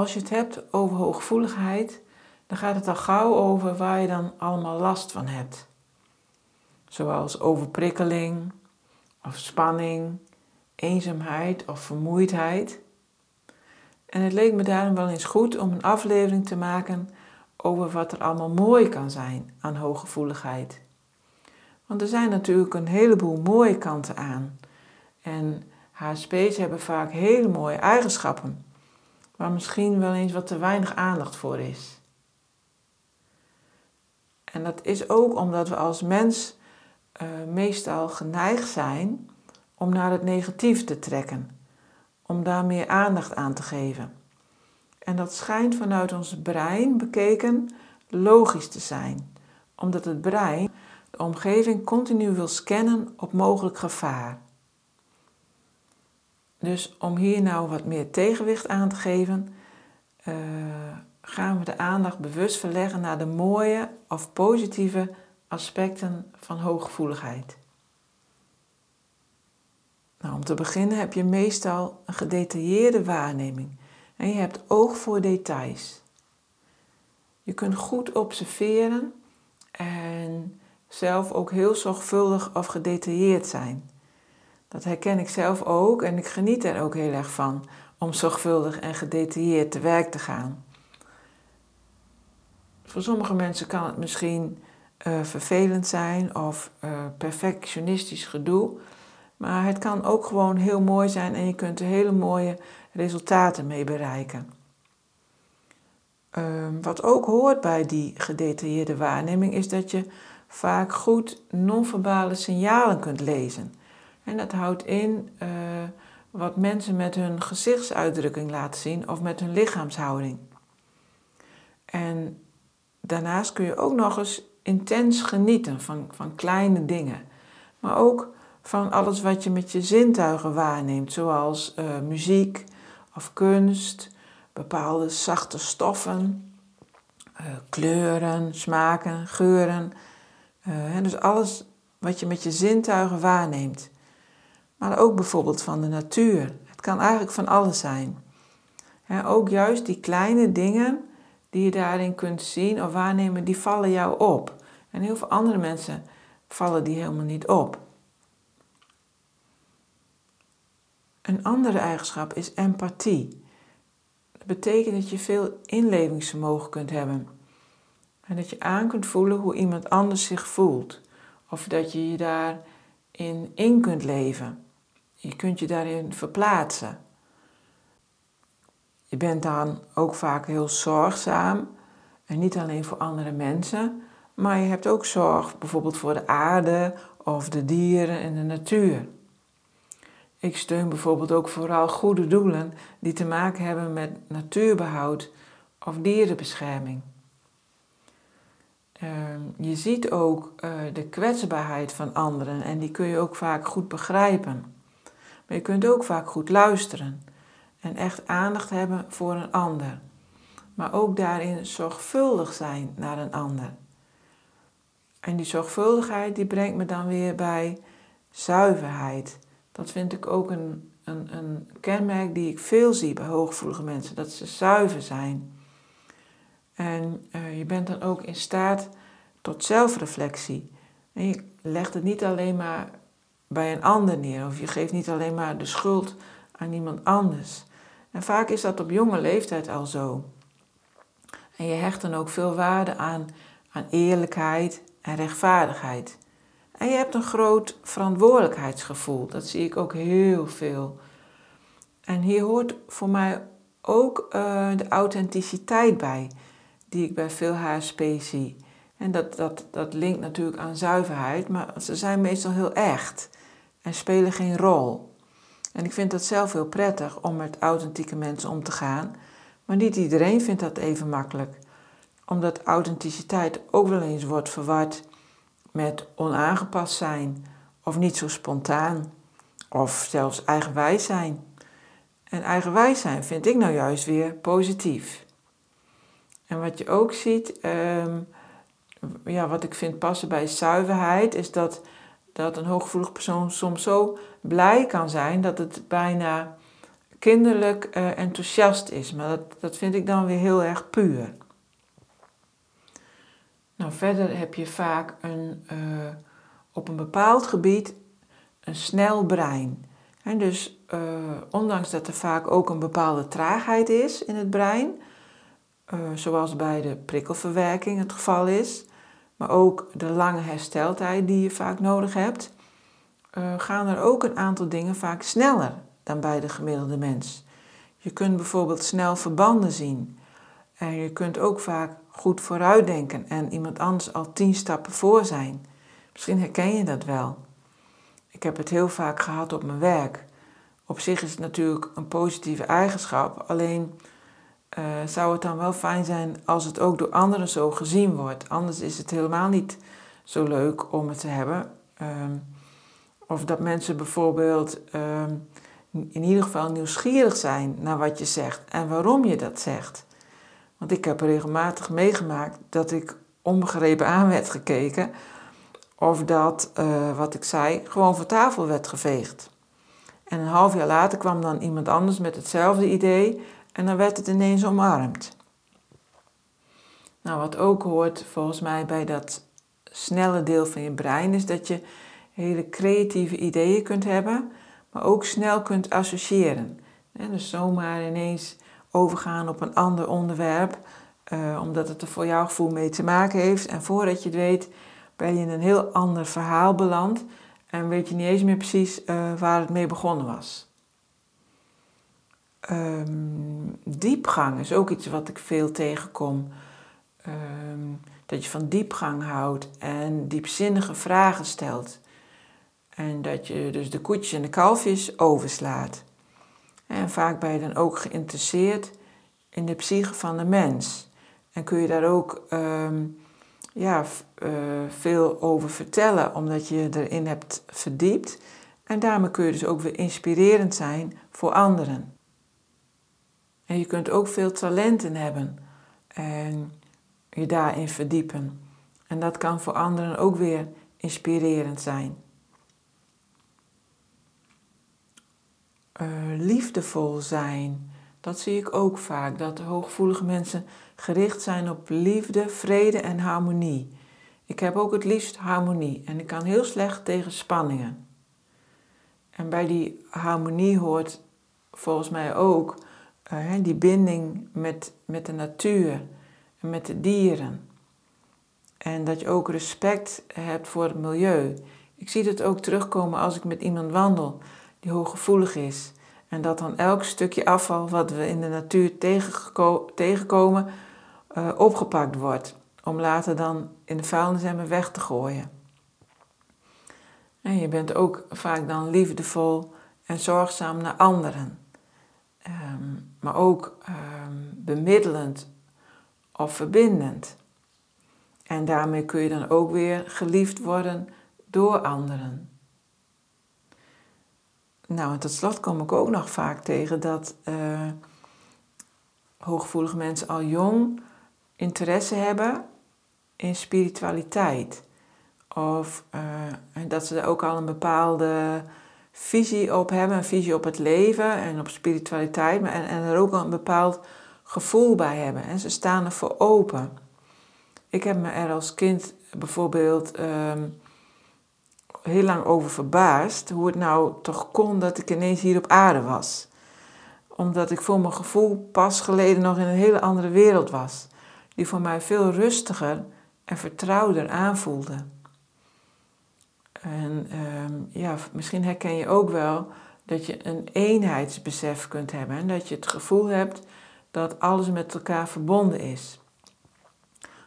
Als je het hebt over hooggevoeligheid, dan gaat het al gauw over waar je dan allemaal last van hebt. Zoals overprikkeling, of spanning, eenzaamheid of vermoeidheid. En het leek me daarom wel eens goed om een aflevering te maken over wat er allemaal mooi kan zijn aan hooggevoeligheid. Want er zijn natuurlijk een heleboel mooie kanten aan. En HSP's hebben vaak hele mooie eigenschappen, waar misschien wel eens wat te weinig aandacht voor is. En dat is ook omdat we als mens uh, meestal geneigd zijn om naar het negatief te trekken, om daar meer aandacht aan te geven. En dat schijnt vanuit ons brein bekeken logisch te zijn, omdat het brein de omgeving continu wil scannen op mogelijk gevaar. Dus om hier nou wat meer tegenwicht aan te geven, uh, gaan we de aandacht bewust verleggen naar de mooie of positieve aspecten van hooggevoeligheid. Nou, om te beginnen heb je meestal een gedetailleerde waarneming en je hebt oog voor details. Je kunt goed observeren en zelf ook heel zorgvuldig of gedetailleerd zijn. Dat herken ik zelf ook en ik geniet er ook heel erg van om zorgvuldig en gedetailleerd te werk te gaan. Voor sommige mensen kan het misschien uh, vervelend zijn of uh, perfectionistisch gedoe. Maar het kan ook gewoon heel mooi zijn en je kunt er hele mooie resultaten mee bereiken. Uh, wat ook hoort bij die gedetailleerde waarneming is dat je vaak goed non-verbale signalen kunt lezen. En dat houdt in uh, wat mensen met hun gezichtsuitdrukking laten zien of met hun lichaamshouding. En daarnaast kun je ook nog eens intens genieten van, van kleine dingen. Maar ook van alles wat je met je zintuigen waarneemt, zoals uh, muziek of kunst, bepaalde zachte stoffen, uh, kleuren, smaken, geuren. Dus alles wat je met je zintuigen waarneemt. Maar ook bijvoorbeeld van de natuur. Het kan eigenlijk van alles zijn. ook juist die kleine dingen die je daarin kunt zien of waarnemen, die vallen jou op. En heel veel andere mensen vallen die helemaal niet op. Een andere eigenschap is empathie. Dat betekent dat je veel inlevingsvermogen kunt hebben. En dat je aan kunt voelen hoe iemand anders zich voelt. Of dat je je daarin in kunt leven. Je kunt je daarin verplaatsen. Je bent dan ook vaak heel zorgzaam. En niet alleen voor andere mensen, maar je hebt ook zorg bijvoorbeeld voor de aarde of de dieren en de natuur. Ik steun bijvoorbeeld ook vooral goede doelen die te maken hebben met natuurbehoud of dierenbescherming. Ehm, je ziet ook eh, de kwetsbaarheid van anderen en die kun je ook vaak goed begrijpen. Maar je kunt ook vaak goed luisteren en echt aandacht hebben voor een ander. Maar ook daarin zorgvuldig zijn naar een ander. En die zorgvuldigheid die brengt me dan weer bij zuiverheid. Dat vind ik ook een, een, een kenmerk die ik veel zie bij hooggevoelige mensen, dat ze zuiver zijn. En uh, je bent dan ook in staat tot zelfreflectie. En je legt het niet alleen maar bij een ander neer, of je geeft niet alleen maar de schuld aan iemand anders. En vaak is dat op jonge leeftijd al zo. En je hecht dan ook veel waarde aan, aan eerlijkheid en rechtvaardigheid. En je hebt een groot verantwoordelijkheidsgevoel. Dat zie ik ook heel veel. En hier hoort voor mij ook uh, de authenticiteit bij, die ik bij veel HSP zie. En dat, dat, dat linkt natuurlijk aan zuiverheid, maar ze zijn meestal heel echt en spelen geen rol. En ik vind dat zelf heel prettig om met authentieke mensen om te gaan, maar niet iedereen vindt dat even makkelijk. Omdat authenticiteit ook wel eens wordt verward met onaangepast zijn of niet zo spontaan of zelfs eigenwijs zijn. En eigenwijs zijn vind ik nou juist weer positief. En wat je ook ziet, um, ja, wat ik vind passen bij zuiverheid, is dat, dat een hooggevoelig persoon soms zo blij kan zijn dat het bijna kinderlijk uh, enthousiast is. Maar dat, dat vind ik dan weer heel erg puur. Nou, verder heb je vaak een, uh, op een bepaald gebied een snel brein. En dus uh, ondanks dat er vaak ook een bepaalde traagheid is in het brein, zoals bij de prikkelverwerking het geval is, maar ook de lange hersteltijd die je vaak nodig hebt, uh, gaan er ook een aantal dingen vaak sneller dan bij de gemiddelde mens. Je kunt bijvoorbeeld snel verbanden zien. En je kunt ook vaak goed vooruitdenken en iemand anders al tien stappen voor zijn. Misschien herken je dat wel. Ik heb het heel vaak gehad op mijn werk. Op zich is het natuurlijk een positieve eigenschap, alleen uh, zou het dan wel fijn zijn als het ook door anderen zo gezien wordt. Anders is het helemaal niet zo leuk om het te hebben. Um, of dat mensen bijvoorbeeld um, in ieder geval nieuwsgierig zijn naar wat je zegt en waarom je dat zegt. Want ik heb regelmatig meegemaakt dat ik onbegrepen aan werd gekeken of dat uh, wat ik zei gewoon van tafel werd geveegd. En een half jaar later kwam dan iemand anders met hetzelfde idee en dan werd het ineens omarmd. Nou, wat ook hoort volgens mij bij dat snelle deel van je brein is dat je hele creatieve ideeën kunt hebben, maar ook snel kunt associëren. dus zomaar ineens overgaan op een ander onderwerp, uh, omdat het er voor jouw gevoel mee te maken heeft. En voordat je het weet, ben je in een heel ander verhaal beland en weet je niet eens meer precies uh, waar het mee begonnen was. Um, diepgang is ook iets wat ik veel tegenkom. Um, dat je van diepgang houdt en diepzinnige vragen stelt. En dat je dus de koetjes en de kalfjes overslaat. En vaak ben je dan ook geïnteresseerd in de psyche van de mens. En kun je daar ook um, ja, uh, veel over vertellen, omdat je erin hebt verdiept. En daarmee kun je dus ook weer inspirerend zijn voor anderen. En je kunt ook veel talenten hebben en je daarin verdiepen. En dat kan voor anderen ook weer inspirerend zijn. Uh, liefdevol zijn, dat zie ik ook vaak. Dat hooggevoelige mensen gericht zijn op liefde, vrede en harmonie. Ik heb ook het liefst harmonie en ik kan heel slecht tegen spanningen. En bij die harmonie hoort volgens mij ook die binding met, met de natuur en met de dieren. En dat je ook respect hebt voor het milieu. Ik zie het ook terugkomen als ik met iemand wandel die hooggevoelig is. En dat dan elk stukje afval wat we in de natuur tegenkomen uh, opgepakt wordt. Om later dan in de vuilnisemmer weg te gooien. En je bent ook vaak dan liefdevol en zorgzaam naar anderen. Um, maar ook um, bemiddelend of verbindend. En daarmee kun je dan ook weer geliefd worden door anderen. Nou, en tot slot kom ik ook nog vaak tegen dat uh, hooggevoelige mensen al jong interesse hebben in spiritualiteit. Of uh, dat ze er ook al een bepaalde visie op hebben, een visie op het leven en op spiritualiteit, en, en er ook een bepaald gevoel bij hebben. En ze staan er voor open. Ik heb me er als kind bijvoorbeeld um, heel lang over verbaasd hoe het nou toch kon dat ik ineens hier op aarde was. Omdat ik voor mijn gevoel pas geleden nog in een hele andere wereld was, die voor mij veel rustiger en vertrouwder aanvoelde. En ehm, ja, misschien herken je ook wel dat je een eenheidsbesef kunt hebben en dat je het gevoel hebt dat alles met elkaar verbonden is.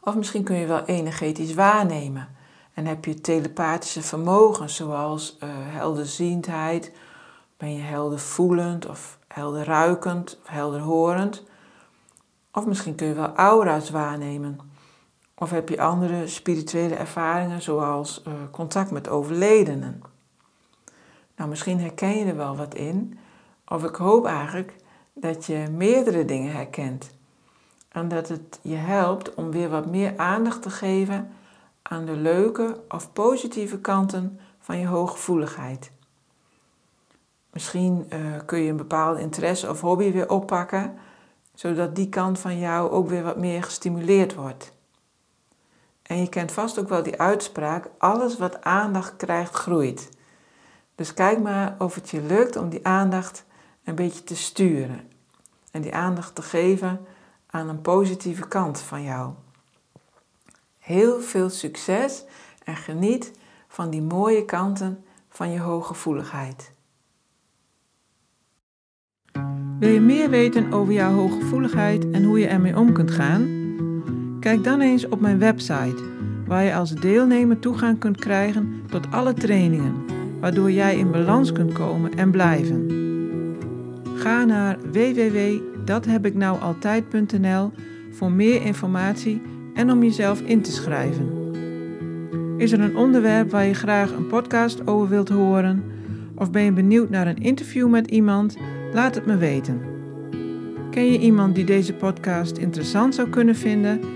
Of misschien kun je wel energetisch waarnemen en heb je telepathische vermogens zoals uh, helderziendheid, ben je helder voelend of helder ruikend of helder horend. Of misschien kun je wel aura's waarnemen. Of heb je andere spirituele ervaringen zoals uh, contact met overledenen. Nou, misschien herken je er wel wat in. Of ik hoop eigenlijk dat je meerdere dingen herkent. En dat het je helpt om weer wat meer aandacht te geven aan de leuke of positieve kanten van je hooggevoeligheid. Misschien uh, kun je een bepaalde interesse of hobby weer oppakken, zodat die kant van jou ook weer wat meer gestimuleerd wordt. En je kent vast ook wel die uitspraak: alles wat aandacht krijgt, groeit. Dus kijk maar of het je lukt om die aandacht een beetje te sturen. En die aandacht te geven aan een positieve kant van jou. Heel veel succes en geniet van die mooie kanten van je hooggevoeligheid. Wil je meer weten over jouw hooggevoeligheid en hoe je ermee om kunt gaan? Kijk dan eens op mijn website, waar je als deelnemer toegang kunt krijgen tot alle trainingen, waardoor jij in balans kunt komen en blijven. Ga naar www.dathebiknoualtijd.nl voor meer informatie en om jezelf in te schrijven. Is er een onderwerp waar je graag een podcast over wilt horen? Of ben je benieuwd naar een interview met iemand? Laat het me weten. Ken je iemand die deze podcast interessant zou kunnen vinden?